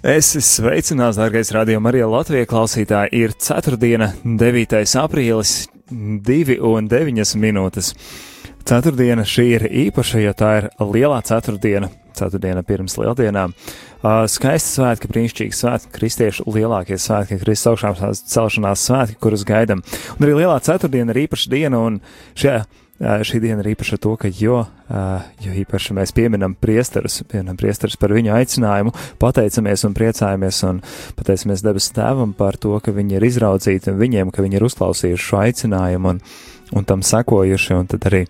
Es esmu sveicināts, dārgais radījuma arī Latvijas klausītāji. Ir 4. 9. aprīlis, 2 un 9 minūtes. Ceturtdiena šī ir īpaša, jo tā ir lielā ceturtdiena, ceturtdiena pirms lieldienām. Skaisti svētki, brīnišķīgi svētki, kristiešu lielākie svētki, Kristus augšām celšanās svētki, kurus gaidām. Un arī lielā ceturtdiena ir īpaša diena, un šajā šī diena ir īpaša to, ka jo, jo īpaši mēs pieminam priesterus, pieminam priesterus par viņu aicinājumu, pateicamies un priecājamies un pateicamies debesu tēvam par to, ka viņi ir izraudzīti un viņiem, ka viņi ir uzklausījuši šo aicinājumu un, un tam sekojuši, un tad arī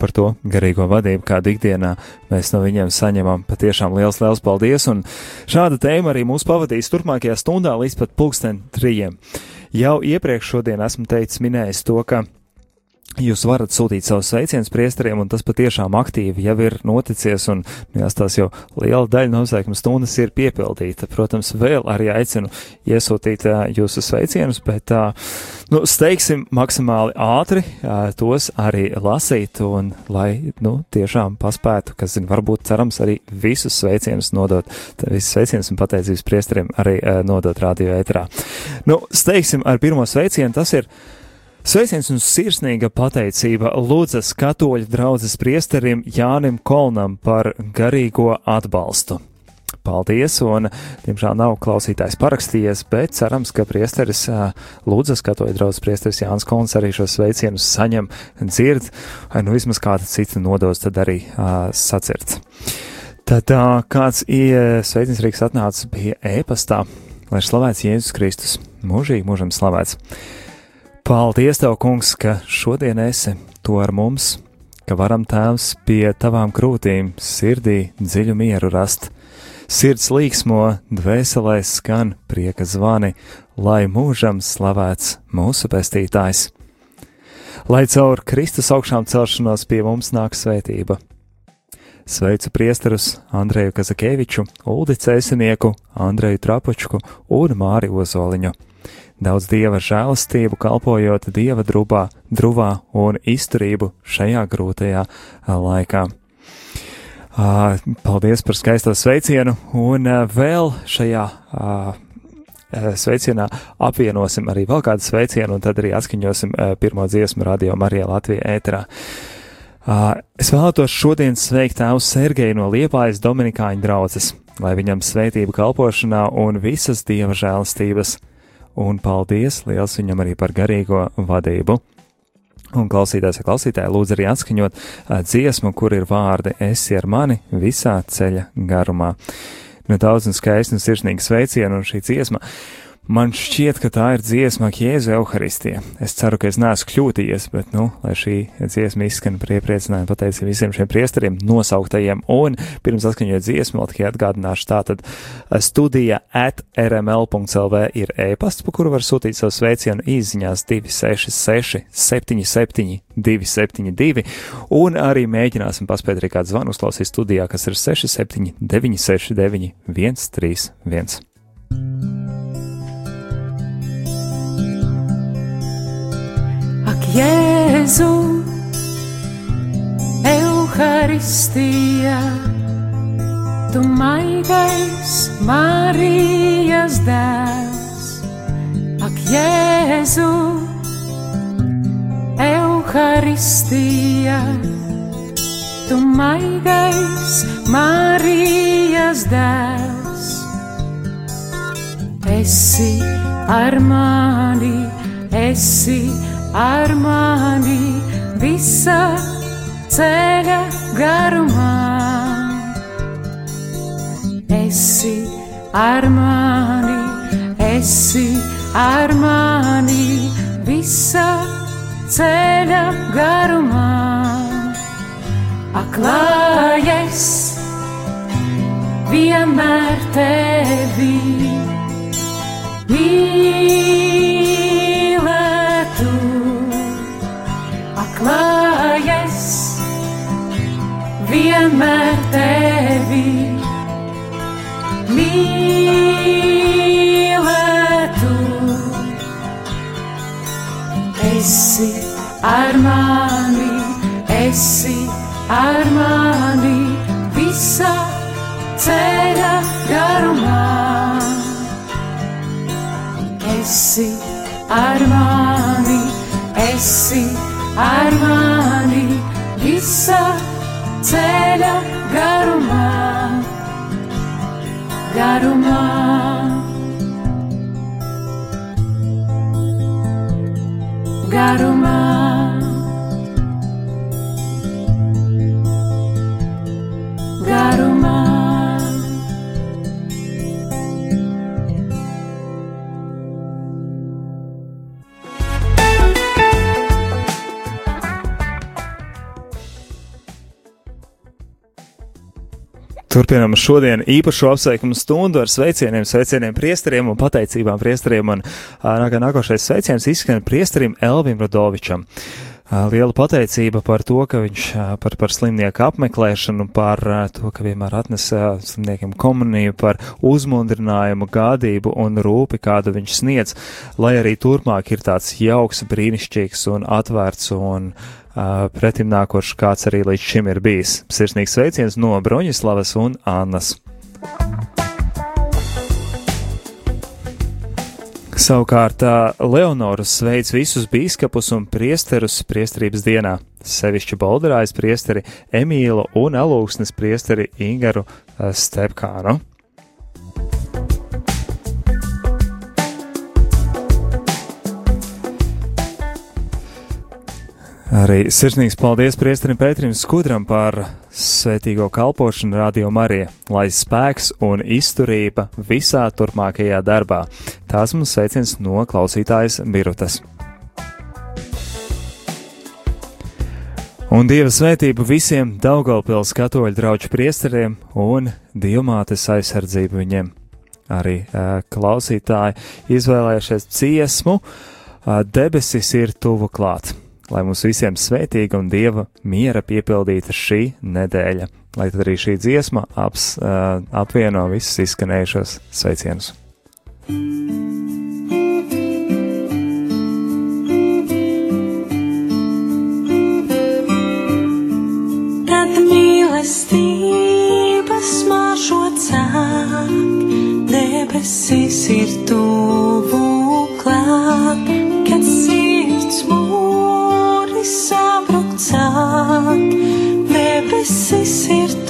par to garīgo vadību, kādu ikdienā mēs no viņiem saņemam. Patiešām liels, liels paldies, un šāda tēma arī mūs pavadīs turpmākajā stundā līdz pat pulksten trījiem. Jau iepriekš šodien esmu teicis minējis to, ka Jūs varat sūtīt savus sveicienus priesteriem, un tas patiešām aktīvi jau ir noticies, un jāstās jau liela daļa noslēguma stundas ir piepildīta. Protams, vēl arī aicinu iesūtīt uh, jūsu sveicienus, bet, uh, nu, steigsim maksimāli ātri uh, tos arī lasīt, un lai, nu, tiešām paspētu, kas, zin, varbūt cerams arī visus sveicienus nodot, visus sveicienus un pateicības priesteriem arī nodot radio ētrā. Nu, steigsim ar pirmo sveicienu, tas ir. Sveiciens un sirsnīga pateicība Lūdzas katoļu draudzes priesterim Jānim Kolnam par garīgo atbalstu. Paldies, un, diemžēl, nav klausītājs parakstījies, bet cerams, ka priesteris Lūdzas katoļu draudzes priesteris Jānis Kolns arī šos sveicienus saņem, dzird, nu vismaz kāda cita nodos tad arī uh, sacirds. Tad uh, kāds sveiciens Rīgas atnācis bija ēpastā, lai slavēts Jēzus Kristus, mūžīgi mūžam slavēts. Paldies, Tev, Kungs, ka šodien esi to ar mums, ka varam Tēvs pie Tavām krūtīm sirdī dziļu mieru rast. Sirds līksmo, dvēselē skan prieka zvani, lai mūžam slavēts mūsu pestītājs. Lai caur Kristus augšām celšanos pie mums nāk svētība. Sveicu priesterus Andreju Kazakeviču, Uldi Cēsinieku, Andreju Trapučku un Māri Ozoliņu daudz dieva žēlastību, kalpojot dieva drubā, druvā un izturību šajā grūtajā laikā. Paldies par skaisto sveicienu, un vēl šajā sveicienā apvienosim arī vēl kādu sveicienu, un tad arī atskaņosim pirmo dziesmu radio Marijā Latvijā ēterā. Es vēlētos šodien sveikt tēvu Sergeju no Liepājas Dominikāņu draudzes, lai viņam svētību kalpošanā un visas dieva žēlastības un paldies liels viņam arī par garīgo vadību. Un klausītājs, ja klausītāji, lūdzu arī atskaņot dziesmu, kur ir vārdi esi ar mani visā ceļa garumā. Nu, daudz un skaisti un sirsnīgi sveicienu un šī dziesma. Man šķiet, ka tā ir dziesma Jēzu Euharistija. Es ceru, ka es neesmu kļūtījies, bet, nu, lai šī dziesma izskan par iepriecinājumu, pateicību visiem šiem priesteriem, nosauktajiem, un pirms atskaņojot dziesmu, vēl tikai atgādināšu tātad studija at rml.lv ir e-pasts, pa kuru var sūtīt savu sveicienu izziņās 266 77 272, un arī mēģināsim paspēt arī kādu zvanu uzklausīt studijā, kas ir 67 969 131. Jēzu, Euharistija, tu maigais Marijas dēls. Ak, Jēzu, Euharistija, tu maigais Marijas dēls. Esi ar mani, esi ar mani ar mani visa ceļa garumā. Esi ar mani, esi ar mani visa ceļa garumā. Aklājies vienmēr tevi. klājas ar mani visā ceļa garumā. esi ar mani, esi ar mani visā ceļa garumā, garumā. Garumā. Turpinām šodien īpašu apsveikumu stundu ar sveicieniem, sveicieniem priesteriem un pateicībām priesteriem. Un ā, nākošais sveiciens izskan priesterim Elvim Rodovičam. Ā, Liela pateicība par to, ka viņš par, par slimnieku apmeklēšanu, par to, ka vienmēr atnes ā, slimniekiem komuniju, par uzmundrinājumu, gādību un rūpi, kādu viņš sniedz, lai arī turpmāk ir tāds jauks, brīnišķīgs un atvērts un uh, pretim nākošs, kāds arī līdz šim ir bijis. Sirsnīgs sveiciens no Broņislavas un Annas. Savukārt Leonoras sveic visus bīskapus un priesterus priesterības dienā, sevišķi Bolderājas priesteri Emīlu un Alūksnes priesteri Ingaru Stepkānu. Arī sirsnīgs paldies priesterim Pēterim Skudram par svētīgo kalpošanu Radio Marija, lai spēks un izturība visā turpmākajā darbā. Tās mums sveiciens no klausītājas Birutas. Un Dieva svētību visiem Daugaupils katoļu draugu priesteriem un Dievmātes aizsardzību viņiem. Arī uh, klausītāji izvēlējušies dziesmu, uh, debesis ir tuvu klāt lai mums visiem svētīga un dieva miera piepildīta šī nedēļa, lai tad arī šī dziesma aps, uh, apvieno visus izskanējušos sveicienus. Kad mīlestības mažo cāk, debesis ir tuvu klāt, kad sirds mūri sabruk cāk, debesis ir tuvu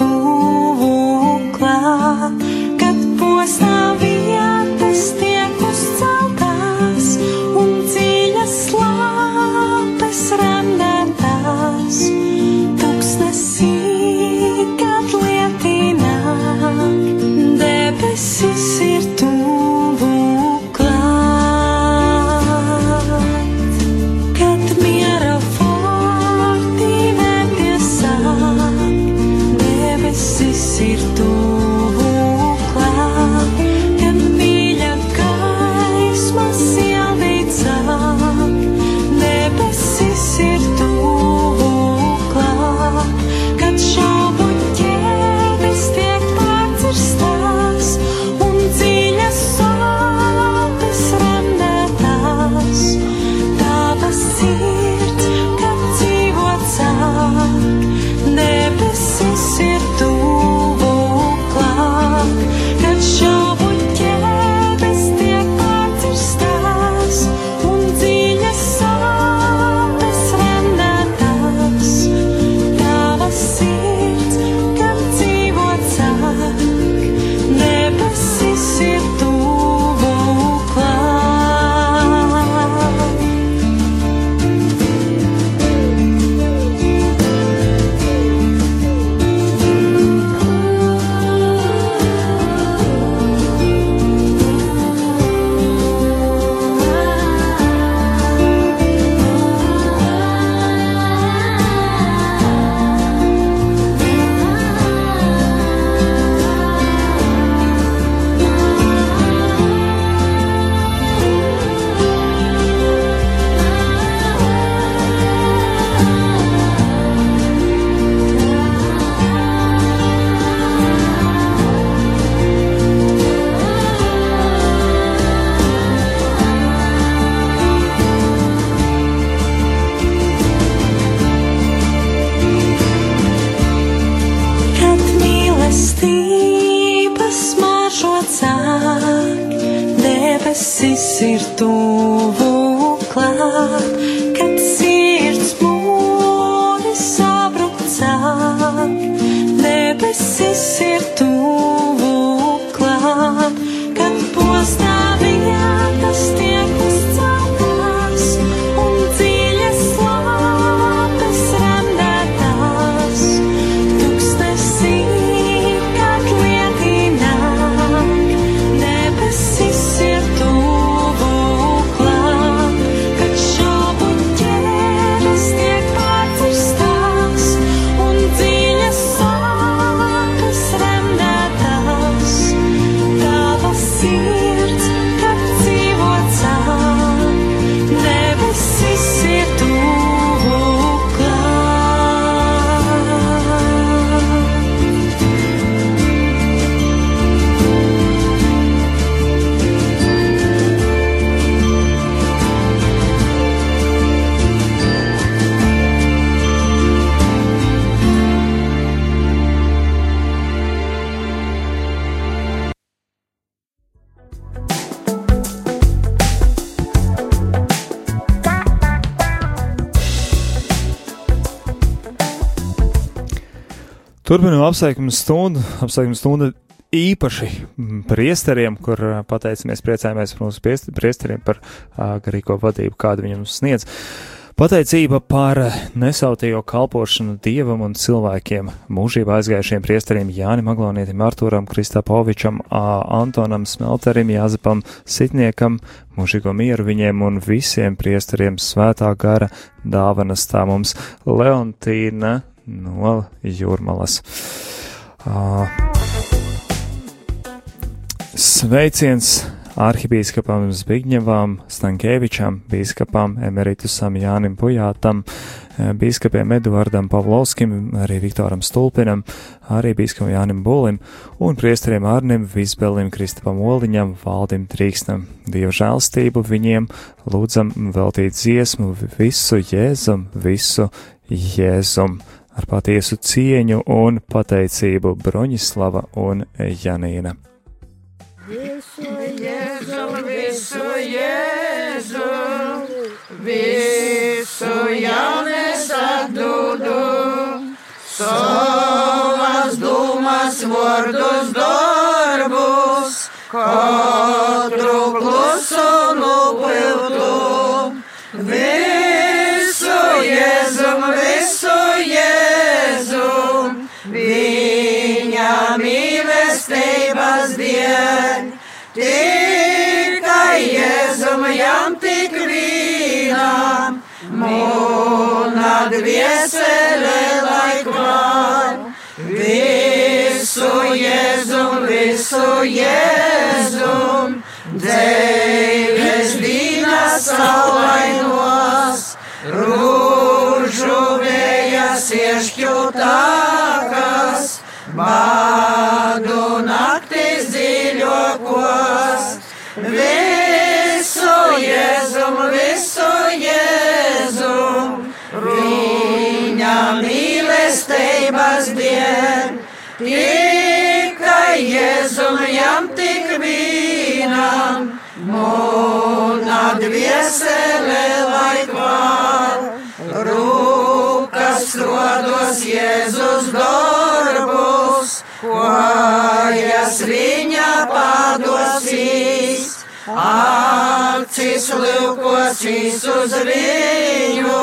Turpinām apsveikumu stundu, apsveikumu stundu īpaši priesteriem, kur pateicamies, priecājamies par mūsu priest- priesteriem par garīgo vadību, kādu viņam sniedz. Pateicība par nesautīgo kalpošanu dievam un cilvēkiem, mūžībā aizgājušiem priesteriem Jānim Aglonietim, Arturam, Kristapovičam, Antonam Smelterim, Jāzepam Sitniekam, mūžīgo mieru viņiem un visiem priesteriem svētā gara dāvanas tā mums Leontīna no Jūrmalas. Ā, Sveiciens arhibīskapam Zbigņevam, Stankēvičam, bīskapam Emeritusam Jānim Pujātam, bīskapiem Eduardam Pavlovskim, arī Viktoram Stulpinam, arī bīskapam Jānim Bulim un priesteriem Arnim Visbelim, Kristapam Oliņam, Valdim Trīkstam. Dieva žēlstību viņiem lūdzam veltīt dziesmu visu Jēzum, visu Jēzum ar patiesu cieņu un pateicību Broņislava un Janīna. Visu Jēzu, visu Jēzu, visu jaunes atdodu, savas domas, vārdus, darbus, katru vienam, mūna dviesele laikmā. Visu Jēzum, visu Jēzum, dzēves dīnas saulainos, rūžu vējas iešķūtākas, bādu naktis dziļokos. Visu Jēzum, visu Jēzum, mīlestības dien. Tikai Jēzum jām tik vienam, mūna dviesele laikmā. Rūkas rodos Jēzus darbus, kojas viņa padosīs, acis lūkosīs uz viņu,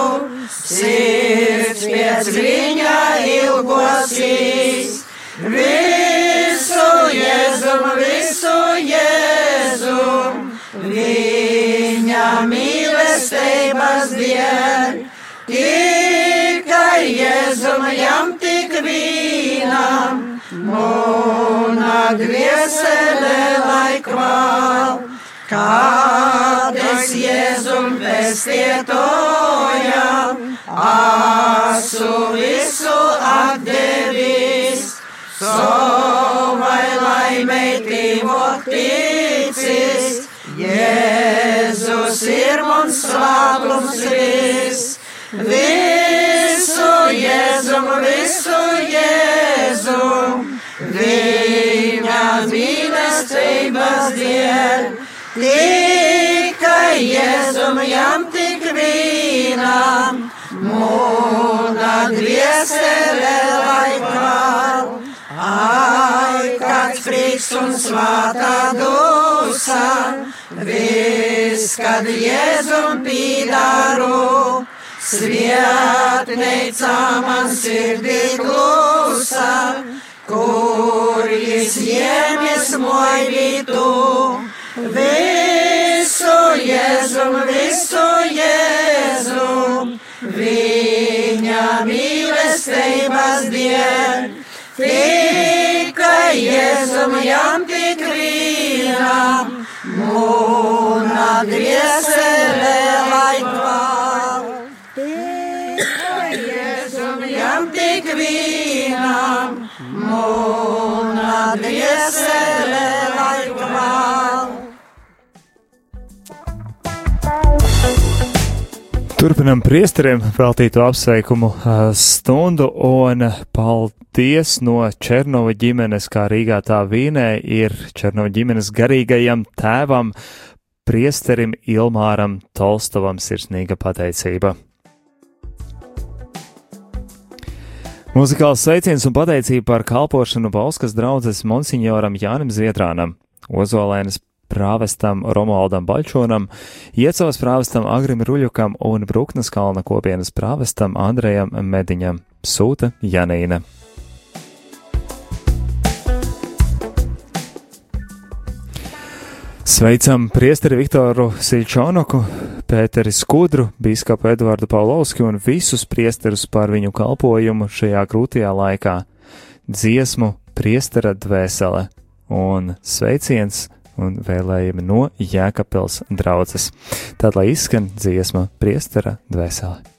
sirds pēc viņa ilgosīs. Visu Jēzum, visu Jēzum, viņa mīlestības dien. Tikai Jēzum jām tik vienam, mūna dviesele laikmā. Kādes Jēzum pestietojam, asu visu atdevis, savai laimei tīvok ticis, Jēzus ir mums svētums vis. Visu Jēzum, visu Jēzum, viņa mīlestības dien. Jēzum jam tik vienam, mūna dviesele laikā. Ai, kāds prieks un svātā dūsa, viss, kad Jēzum pīdāru, svietneica man sirdī klusa, kur jis jēmis mojvītu. Visu Jēzum, visu Jēzum, viņa mīlestības dien. Tikai Jēzum jām tik vienam, mūna dviesele laikā. Tikai Jēzum jām tik vienam, mūna dviesele Turpinam priesteriem veltīto apsveikumu uh, stundu un paldies no Černova ģimenes, kā Rīgā tā Vīnē ir Černova ģimenes garīgajam tēvam, priesterim Ilmāram Tolstovam sirsnīga pateicība. Muzikāls sveiciens un pateicība par kalpošanu Bauskas draudzes monsignoram Jānim Zviedrānam, Ozolēnas prāvestam Romualdam Baļčonam, Iecavas prāvestam Agrim Ruļukam un Bruknes kalna kopienas prāvestam Andrejam Mediņam. Sūta Janīna. Sveicam priesteri Viktoru Silčonoku, Pēteri Skudru, bīskapu Eduardu Paulovski un visus priesterus par viņu kalpojumu šajā grūtajā laikā. Dziesmu priestera dvēsele un sveiciens un vēlējumi no Jēkabpils draudzes. Tad, lai izskan dziesma priestera dvēsele.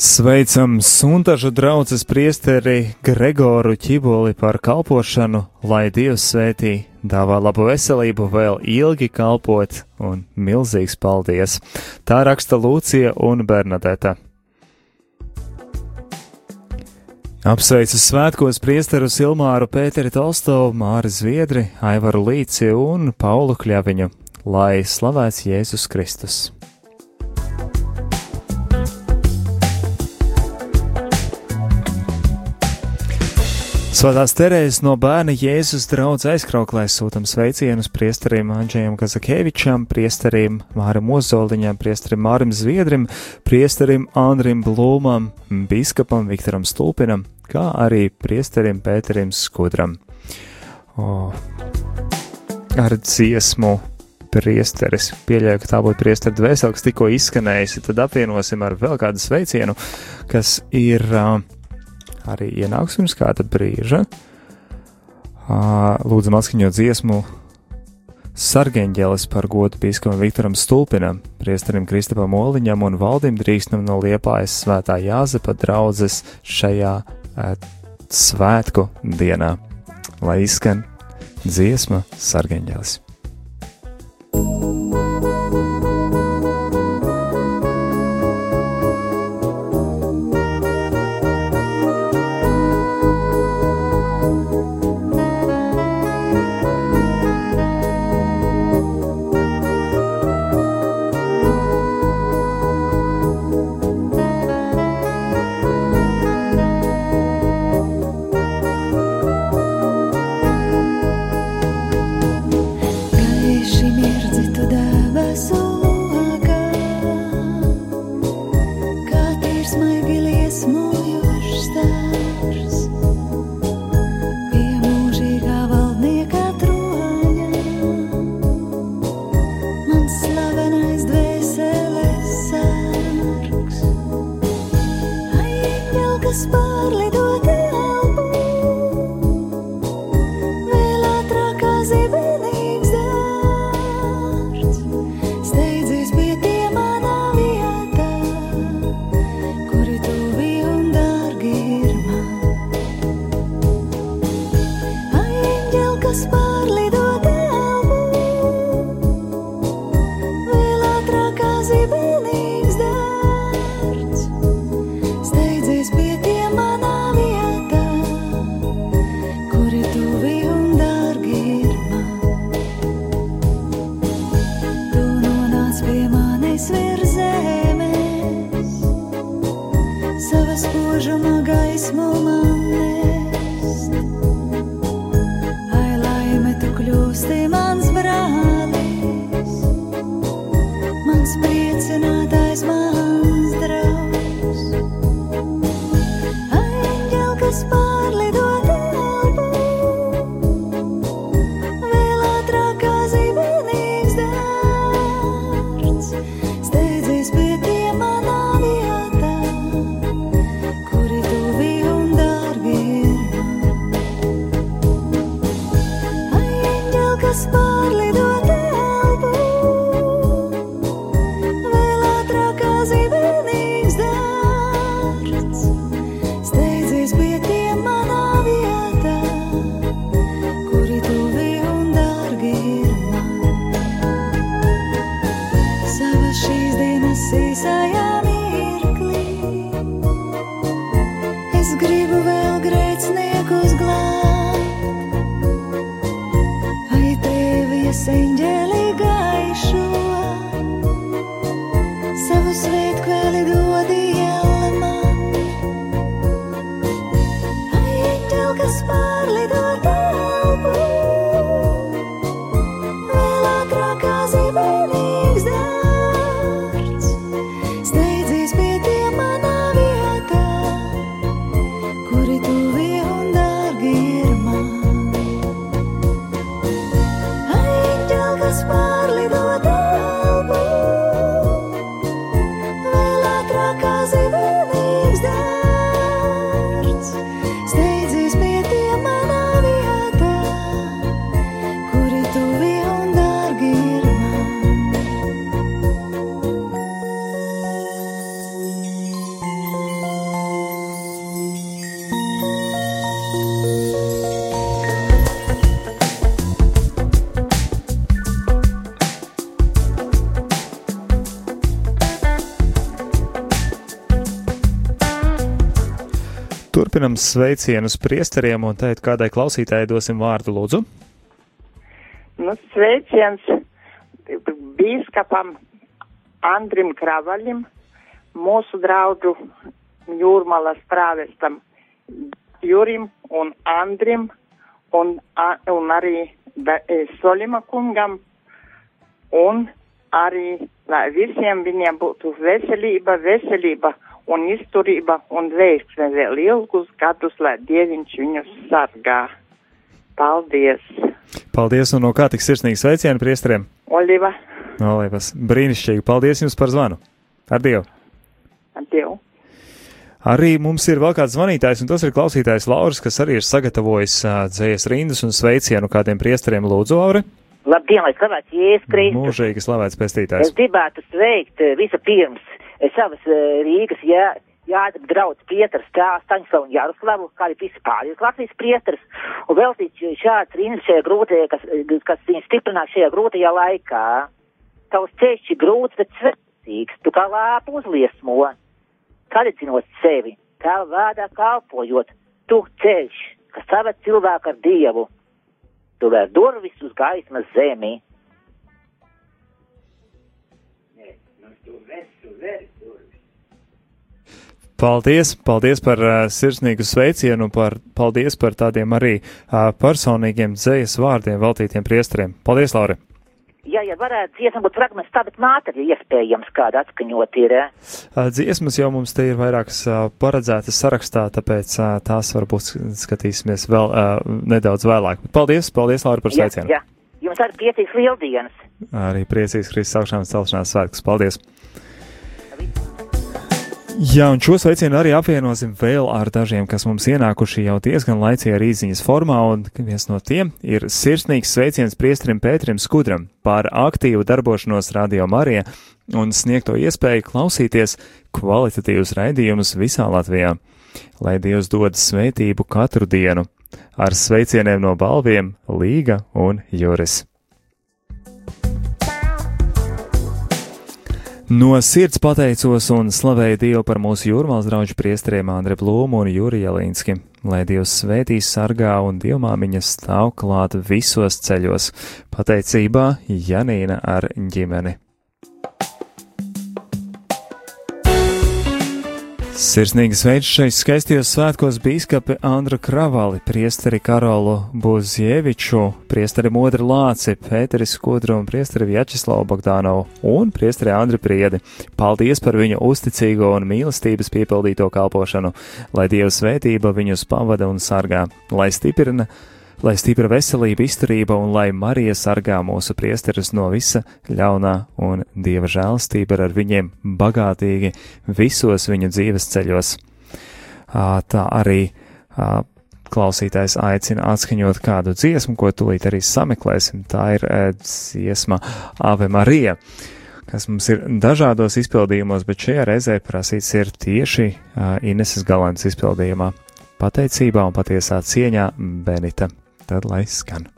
Sveicam suntažu draudzes priesteri Gregoru Ķiboli par kalpošanu, lai Dievs svētī, dāvā labu veselību, vēl ilgi kalpot un milzīgs paldies. Tā raksta Lūcija un Bernadeta. Apsveicu svētkos priesterus Ilmāru Pēteri Tolstovu, Māri Zviedri, Aivaru Līci un Paulu Kļaviņu, lai slavēts Jēzus Kristus. Svētās Terēzes no bērna Jēzus draudz aizkrauklē sūtam sveicienus priesterim Andžējam Kazakēvičam, priesterim Māram Ozoliņam, priesterim Mārim Zviedrim, priesterim Andrim Blūmam, biskupam Viktoram Stulpinam, kā arī priesterim Pēterim Skudram. O, ar dziesmu priesteris. Pieļauju, ka tā būtu priesteris dvēseli, kas tikko izskanējusi, tad apvienosim ar vēl kādu sveicienu, kas ir uh, arī ienāks pirms kāda brīža. Lūdzam atskaņot dziesmu Sargeņģelis par godu biskupam Viktoram Stulpinam, priesterim Kristapam Oliņam un valdim drīksnam no Liepājas svētā Jāzepa draudzes šajā svētku dienā, lai izskan dziesma Sargeņģelis. turpinam just want sveicienus priesteriem un teikt, kādai klausītājai dosim vārdu, lūdzu. Nu, sveiciens bīskapam Andrim Kravaļim, mūsu draugu jūrmalas prāvestam Jurim un Andrim un, un arī e, Solima kungam un arī, lai visiem viņiem būtu veselība, veselība un izturība un veiksme vēl ilgus gadus, lai Dieviņš viņus sargā. Paldies! Paldies, un no kā tik sirsnīgi sveicieni priesteriem? Oliva, Olivas, brīnišķīgi, paldies jums par zvanu. Ar Dievu! ar Dievu! Arī mums ir vēl kāds zvanītājs, un tas ir klausītājs Lauris, kas arī ir sagatavojis uh, dzējas rindas un sveicienu kādiem priesteriem lūdzu, Lauri. Labdien, lai slavēts Jēzus Kristus. Mūžīgi slavēts Es pestītājs. gribētu sveikt vispirms eh, savas eh, Rīgas jā, jāda draudz prietars tā Staņslavu un Jaroslavu, kā arī visi pārējais Latvijas prietars, un veltīt šāds rindas šajā grūtajā, kas, eh, kas viņu stiprinās šajā grūtajā laikā. Tavs ceļš ir grūts, bet svētīgs, tu kā lāpu uzliesmo, karidzinot sevi, tā vārdā kalpojot, tu ceļš, kas saved cilvēku ar Dievu, tu vēr durvis uz gaismas zemi. Paldies, paldies par uh, sirsnīgu sveicienu, par, paldies par tādiem arī uh, personīgiem dzējas vārdiem veltītiem priesteriem. Paldies, Lauri! Ja, ja varētu dziesmu būt fragments, tā, bet māte ir iespējams kāda atskaņot ir. eh? Uh, dziesmas jau mums te ir vairākas uh, paredzētas sarakstā, tāpēc uh, tās varbūt skatīsimies vēl uh, nedaudz vēlāk. Bet paldies, paldies, Lauri, par sveicienu! Jā, jā. Jums arī priecīgs lieldienas. Arī priecīgs Kristus augšām celšanās svētkus. Paldies! Jā, un šo sveicienu arī apvienosim vēl ar dažiem, kas mums ienākuši jau diezgan laicīgi ar īziņas formā, un viens no tiem ir sirsnīgs sveiciens priestrim Pēterim Skudram par aktīvu darbošanos Radio Marija un sniegto iespēju klausīties kvalitatīvus raidījumus visā Latvijā. Lai Dievs dod svētību katru dienu, ar sveicieniem no balviem Līga un Juris. No sirds pateicos un slavēju Dievu par mūsu jūrmālas draugu priesteriem Andre Blūmu un Juriju Jelīnski, lai Dievs svētīs sargā un dievmāmiņa stāv klāt visos ceļos. Pateicībā Janīna ar ģimeni. Sirsnīgi sveic šeit skaistajos svētkos bīskapi Andru Kravali, priesteri Karolu Buzjeviču, priesteri Modri Lāci, Pēteri Skudru un priesteri Vjačeslavu Bogdanovu un priesteri Andri Priedi. Paldies par viņu uzticīgo un mīlestības piepildīto kalpošanu, lai Dieva svētība viņus pavada un sargā, lai stiprina lai stipra veselība, izturība un lai Marija sargā mūsu priesterus no visa ļaunā un dieva žēlastība ir ar viņiem bagātīgi visos viņu dzīves ceļos. Tā arī klausītājs aicina atskaņot kādu dziesmu, ko tūlīt arī sameklēsim. Tā ir dziesma Ave Marija kas mums ir dažādos izpildījumos, bet šajā reizē prasīts ir tieši Ineses Galantas izpildījumā. Pateicībā un patiesā cieņā Benita. Tad lai skan.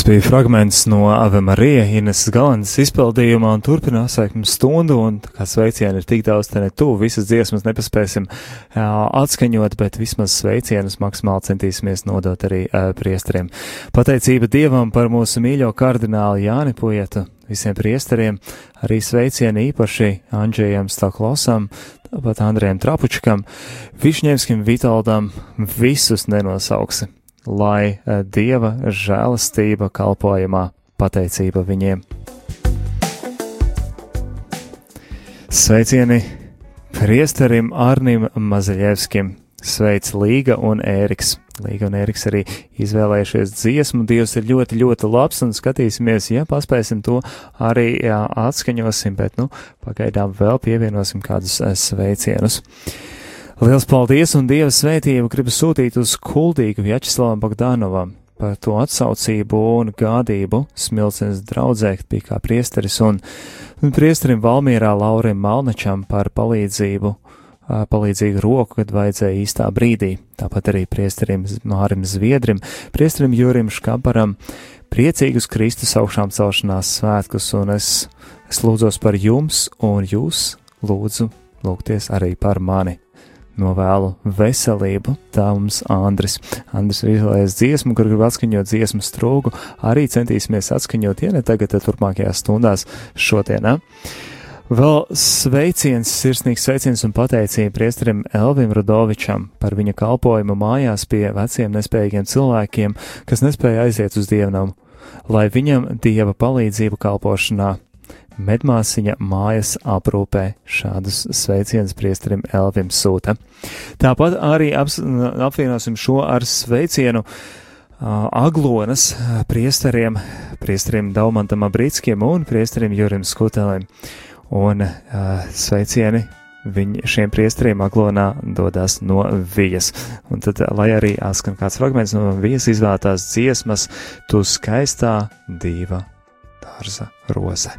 Tas bija fragments no Ave Marija Ines Galandas izpildījumā un turpinās mums stundu, un kā sveicieni ir tik daudz, te ne tu, visas dziesmas nepaspēsim jā, atskaņot, bet vismaz sveicienus maksimāli centīsimies nodot arī uh, priesteriem. Pateicība Dievam par mūsu mīļo kardināli Jāni Pujietu, visiem priesteriem, arī sveicieni īpaši Andžējam Staklosam, tāpat Andrejam Trapučkam, Višņevskim Vitaldam, visus nenosauksi lai eh, Dieva žēlastība kalpojumā pateicība viņiem. Sveicieni priesterim Arnim Mazaļevskim, sveic Līga un Ēriks. Līga un Ēriks arī izvēlējušies dziesmu, Dievs ir ļoti, ļoti labs un skatīsimies, ja paspēsim to arī jā, atskaņosim, bet, nu, pagaidām vēl pievienosim kādus eh, sveicienus. Liels paldies un Dieva svētību gribu sūtīt uz kuldīgu Vjačeslavam Bogdanovam par to atsaucību un gādību smilcenes draudzē, bija kā priesteris un, un priesterim Valmierā Laurim Malnečam par palīdzību, palīdzīgu roku, kad vajadzēja īstā brīdī. Tāpat arī priesterim Mārim Zviedrim, priesterim Jurim Škabaram, priecīgus Kristus augšām celšanās svētkus, un es, es lūdzos par jums, un jūs lūdzu lūgties arī par mani novēlu veselību. Tā mums Andris. Andris ir izvēlējies dziesmu, kur grib atskaņot dziesmu strūgu. Arī centīsimies atskaņot, ja ne tagad, tad turpmākajās stundās šodienā. Vēl sveiciens, sirsnīgs sveiciens un pateicība priesterim Elvim Rudovičam par viņa kalpojumu mājās pie veciem nespējīgiem cilvēkiem, kas nespēja aiziet uz dievnamu, lai viņam dieva palīdzību kalpošanā medmāsiņa mājas aprūpē šādus sveicienus priesterim Elvim sūta. Tāpat arī aps, apvienosim šo ar sveicienu Aglonas priesteriem, priesteriem Daumantam Abrītskiem un priesteriem Jurim Skutelim. Un uh, sveicieni viņi šiem priesteriem aglonā dodas no vijas. Un tad, lai arī atskan kāds fragments no vijas izvēlētās dziesmas, tu skaistā dīva dārza roze.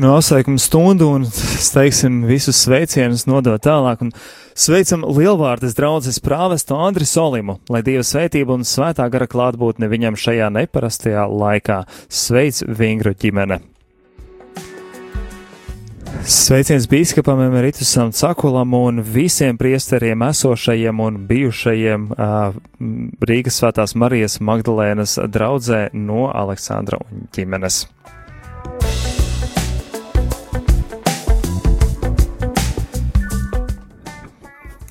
Turpinām apsveikumu stundu un steigsim visus sveicienus nodot tālāk. Un sveicam lielvārdas draudzes prāvestu Andri Solimu, lai Dieva svētība un svētā gara klātbūtne viņam šajā neparastajā laikā. Sveic Vingru ģimene! Sveiciens bīskapam Emeritusam Cakulam un visiem priesteriem esošajiem un bijušajiem uh, Rīgas svētās Marijas Magdalēnas draudzē no Aleksandra un ģimenes.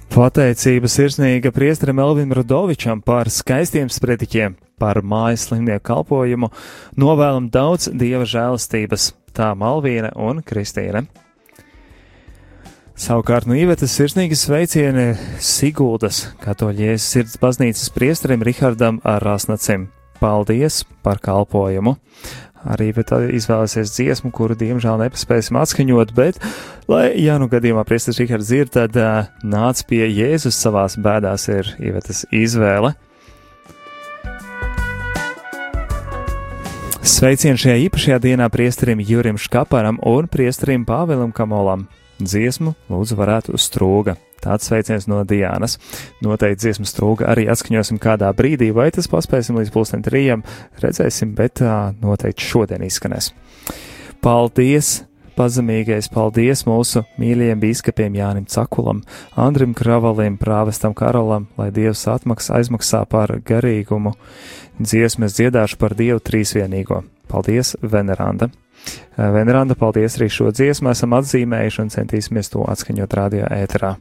Pateicība sirsnīga priesterim Elvim Rudovičam par skaistiem sprediķiem, par mājas slimnieku kalpojumu, novēlam daudz dieva žēlastības, tā Malvīna un Kristīna. Savukārt no Ivetas sirsnīgas sveicieni Siguldas, katoļies sirds baznīcas priesterim Rihardam Rāsnacim. Paldies par kalpojumu! Arī izvēlēsies dziesmu, kuru diemžēl nepaspēsim atskaņot, bet, lai, ja nu gadījumā priesteris Rihards dzird, tad uh, nāc pie Jēzus savās bēdās ir Ivetas izvēle. Sveicien šajā īpašajā dienā priesterim Jurim Škaparam un priesterim Pāvilam Kamolam. Dziesmu lūdzu varētu uz strūga. Tāds sveiciens no Diānas. Noteikti dziesmu strūga arī atskaņosim kādā brīdī, vai tas paspēsim līdz pusdien trījiem, redzēsim, bet uh, noteikti šodien izskanēs. Paldies! Pazemīgais paldies mūsu mīļajiem biskupiem Jānim Cakulam, Andrim Kravalim, Prāvestam Karolam, lai Dievs atmaks aizmaksā par garīgumu. Dziesmas dziedāšu par Dievu trīsvienīgo. Paldies, Veneranda! Veneranda, paldies arī šo dziesmu esam atzīmējuši un centīsimies to atskaņot radio ēterā.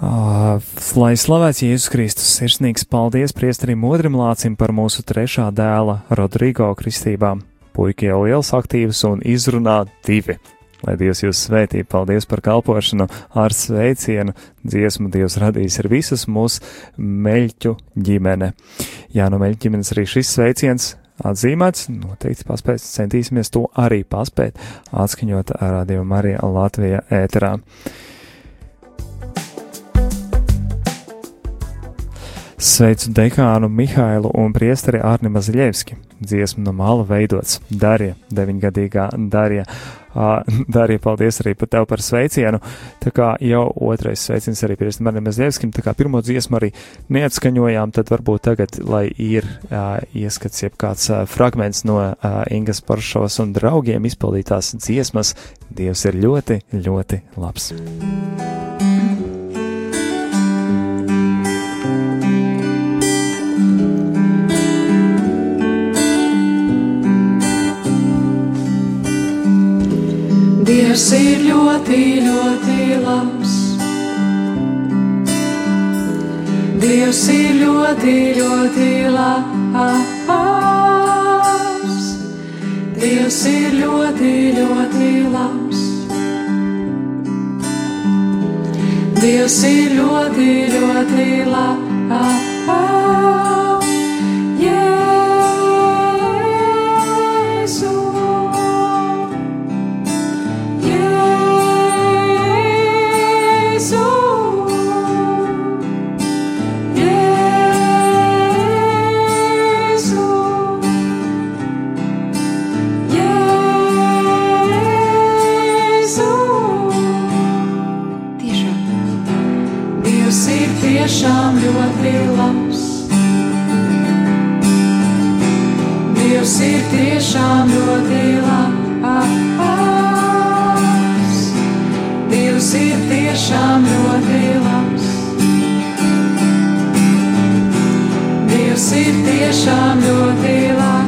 Uh, lai slavēts Jēzus Kristus, sirsnīgs paldies priesterim Modrim Lācim par mūsu trešā dēla Rodrigo kristībām. Puiki jau liels aktīvs un izrunā divi. Lai Dievs jūs svētī, paldies par kalpošanu ar sveicienu, dziesmu Dievs radījis ar visas mūsu meļķu ģimene. Jā, no meļķu ģimenes arī šis sveiciens atzīmēts, noteikti paspēt, centīsimies to arī paspēt, atskaņot Radio Marija Latvija ēterā. Sveicu dekānu Mihailu un priesteri Ārni Maziļevski. Dziesmu no māla veidots Darija, deviņgadīgā Darija. Darija, paldies arī par tev par sveicienu. Tā kā jau otrais sveiciens arī priesterim Ārni Maziļevskim, tā kā pirmo dziesmu arī neatskaņojām, tad varbūt tagad, lai ir ieskats jeb kāds fragments no Ingas Paršovas un draugiem izpildītās dziesmas, Dievs ir ļoti, ļoti labs. Dievs ir ļoti, ļoti labs. Dievs ir ļoti, ļoti labs. Dievs ir ļoti, ļoti labs. Dievs ir ļoti, ļoti labs. Jēzu. Dievs ir tiešām ļoti labs. Dievs ir tiešām ļoti labs. Dievs ir tiešām ļoti labs.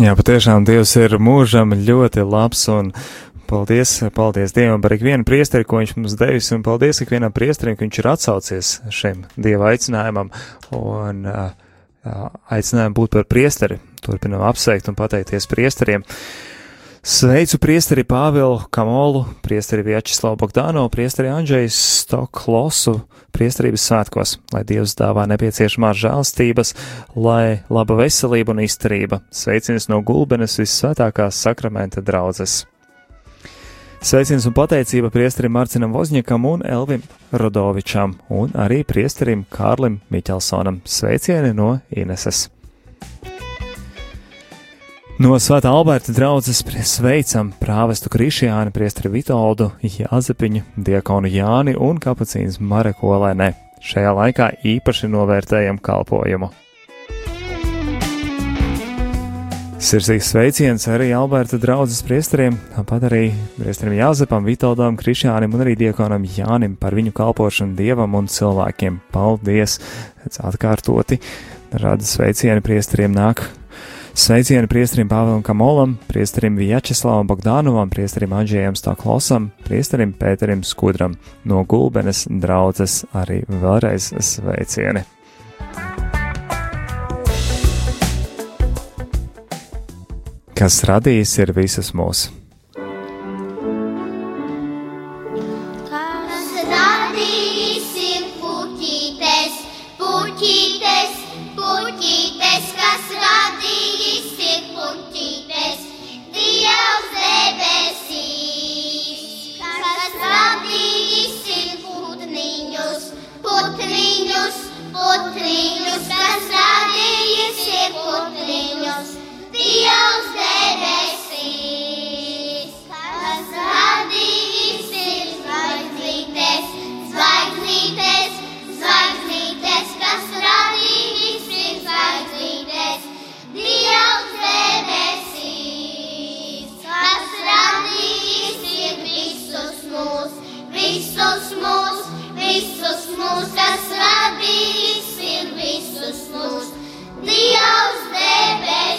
Jā, patiešām Dievs ir mūžam ļoti labs un paldies, paldies Dievam par ikvienu priesteri, ko viņš mums devis, un paldies ikvienam priesterim, ka viņš ir atsaucies šim Dieva aicinājumam un uh, aicinājumu būt par priesteri. Turpinam apsveikt un pateikties priesteriem. Sveicu priesteri Pāvilu Kamolu, priesteri Vjačeslavu Bogdāno, priesteri Andžeju Stoklosu, priesterības svētkos, lai Dievs dāvā nepieciešamās žēlstības, lai laba veselība un izturība. Sveiciens no Gulbenes visvētākās sakramenta draudzes. Sveiciens un pateicība priesterim Marcinam Vozņakam un Elvim Rodovičam, un arī priesterim Kārlim Miķelsonam. Sveicieni no Ineses! No Svētā Alberta draudzes sveicam prāvestu Krišjāni, priestri Vitoldu, Jāzepiņu, diakonu Jāni un kapucīnas Mareku Olēnē. Šajā laikā īpaši novērtējam kalpojumu. Sirsnīgs sveiciens arī Alberta draudzes priesteriem, tāpat arī priesterim Jāzepam, Vitoldam, Krišjānim un arī diekonam Jānim par viņu kalpošanu dievam un cilvēkiem. Paldies! Atkārtoti, rada sveicieni priesteriem nāk Sveicieni priesterim Pāvēlam Kamolam, priesterim Vjačeslavam Bogdānovam, priesterim Andžējam Staklosam, priesterim Pēterim Skudram no Gulbenes draudzes arī vēlreiz sveicieni. Kas radījis ir visas mūsu. Putniņus, putniņus, kas radījis ir putniņus, Dievs debesīs. Kas radījis ir zvaigznītes, zvaigznītes, zvaigznītes, kas radījis ir zvaigznītes, Dievs debesīs. Kas radījis ir visus mūs, visus mūs, visus mūs, kas radījis ir visus mūs, Dievs debesīs.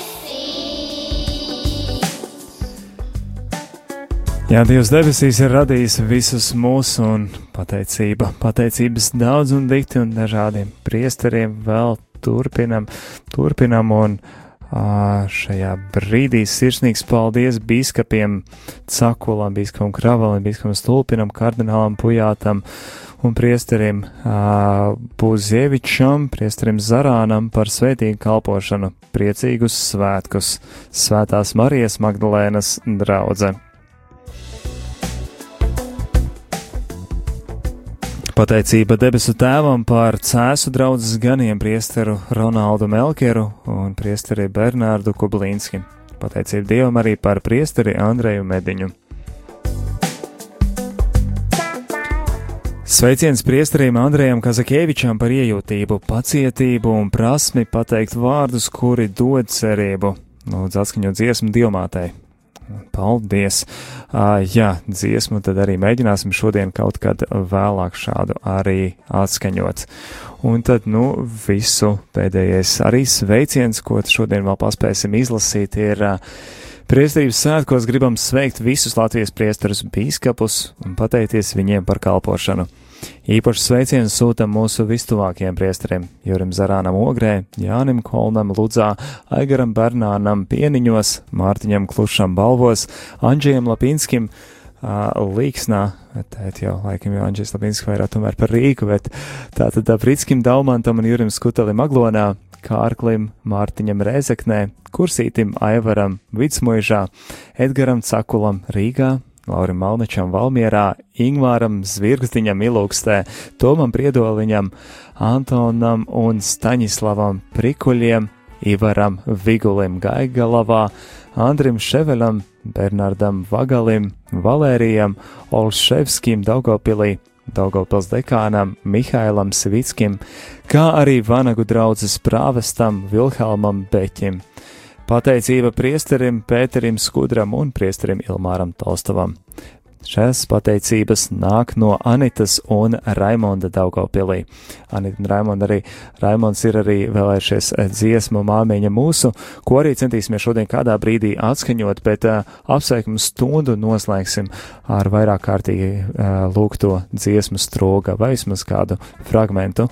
Jā, Dievs debesīs ir radījis visus mūsu un pateicība, pateicības daudz un dikti un dažādiem priesteriem vēl turpinam, turpinam un šajā brīdī sirsnīgs paldies biskupiem Cakulam, biskupam Kravalim, biskupam Stulpinam, kardinālam Pujātam un priesterim Puzievičam, priesterim Zarānam par svētīgu kalpošanu, priecīgus svētkus, svētās Marijas Magdalēnas draudze. Pateicība debesu tēvam par cēsu draudzes ganiem priesteru Ronaldu Melkeru un priesteri Bernārdu Kublīnski. Pateicība Dievam arī par priesteri Andreju Mediņu. Sveiciens priesteriem Andrejam Kazakievičam par iejūtību, pacietību un prasmi pateikt vārdus, kuri dod cerību. Lūdzu, atskaņot dziesmu Dilmātei. Paldies! Uh, jā, dziesmu tad arī mēģināsim šodien kaut kad vēlāk šādu arī atskaņot. Un tad, nu, visu pēdējais arī sveiciens, ko šodien vēl paspēsim izlasīt, ir uh, Priestības svētkos gribam sveikt visus Latvijas priesterus bīskapus un pateikties viņiem par kalpošanu. Īpaši sveicienus sūtam mūsu vistuvākajiem priesteriem - Jurim Zarānam Ogrē, Jānim Kolnam Ludzā, Aigaram Bernānam Pieniņos, Mārtiņam Klušam Balvos, Andžijam Lapinskim, uh, Līksnā, tēt jau laikam jau Andžijs Lapinski vairāk tomēr par Rīku, bet tātad Pritskim Daumantam un Jurim Skutelim Aglonā, Kārklim, Mārtiņam Rēzeknē, Kursītim Aivaram Vidsmuižā, Edgaram Cakulam Rīgā, Laurim Malnečam Valmierā, Ingvāram Zvirgzdiņam Ilūkstē, Tomam Priedoliņam, Antonam un Staņislavam Prikuļiem, Ivaram Vigulim Gaigalavā, Andrim Ševelam, Bernardam Vagalim, Valērijam, Olševskim Daugopilī, Daugopils dekānam Mihailam Svickim, kā arī Vanagu draudzes prāvestam Vilhelmam Beķim. Pateicība priesterim Pēterim Skudram un priesterim Ilmāram Tolstavam. Šās pateicības nāk no Anitas un Raimonda Daugavpilī. Anita un Raimonda arī, Raimonds ir arī vēlējušies dziesmu māmiņa mūsu, ko arī centīsimies šodien kādā brīdī atskaņot, bet uh, apsveikumu stundu noslēgsim ar vairāk kārtīgi uh, lūgto dziesmu stroga vai vismaz kādu fragmentu.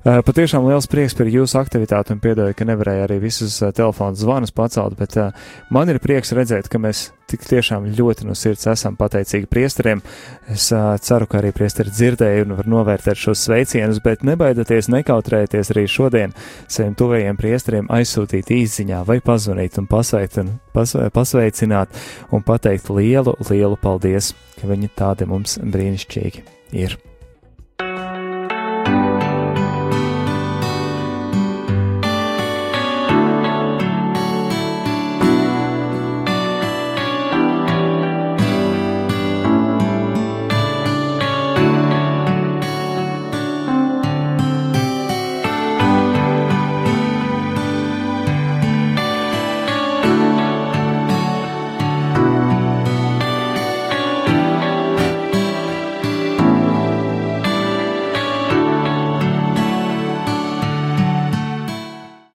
Uh, patiešām liels prieks par jūsu aktivitāti un piedoju, ka nevarēju arī visus uh, telefonu zvanus pacelt, bet uh, man ir prieks redzēt, ka mēs tik tiešām ļoti no sirds esam pateicīgi priesteriem. Es uh, ceru, ka arī priesteri dzirdēja un var novērtēt šos sveicienus, bet nebaidieties, nekautrējieties arī šodien saviem tuvajiem priesteriem aizsūtīt īsiņā vai pazvanīt un pasveikt un pasve, pasveicināt un pateikt lielu, lielu paldies, ka viņi tādi mums brīnišķīgi ir.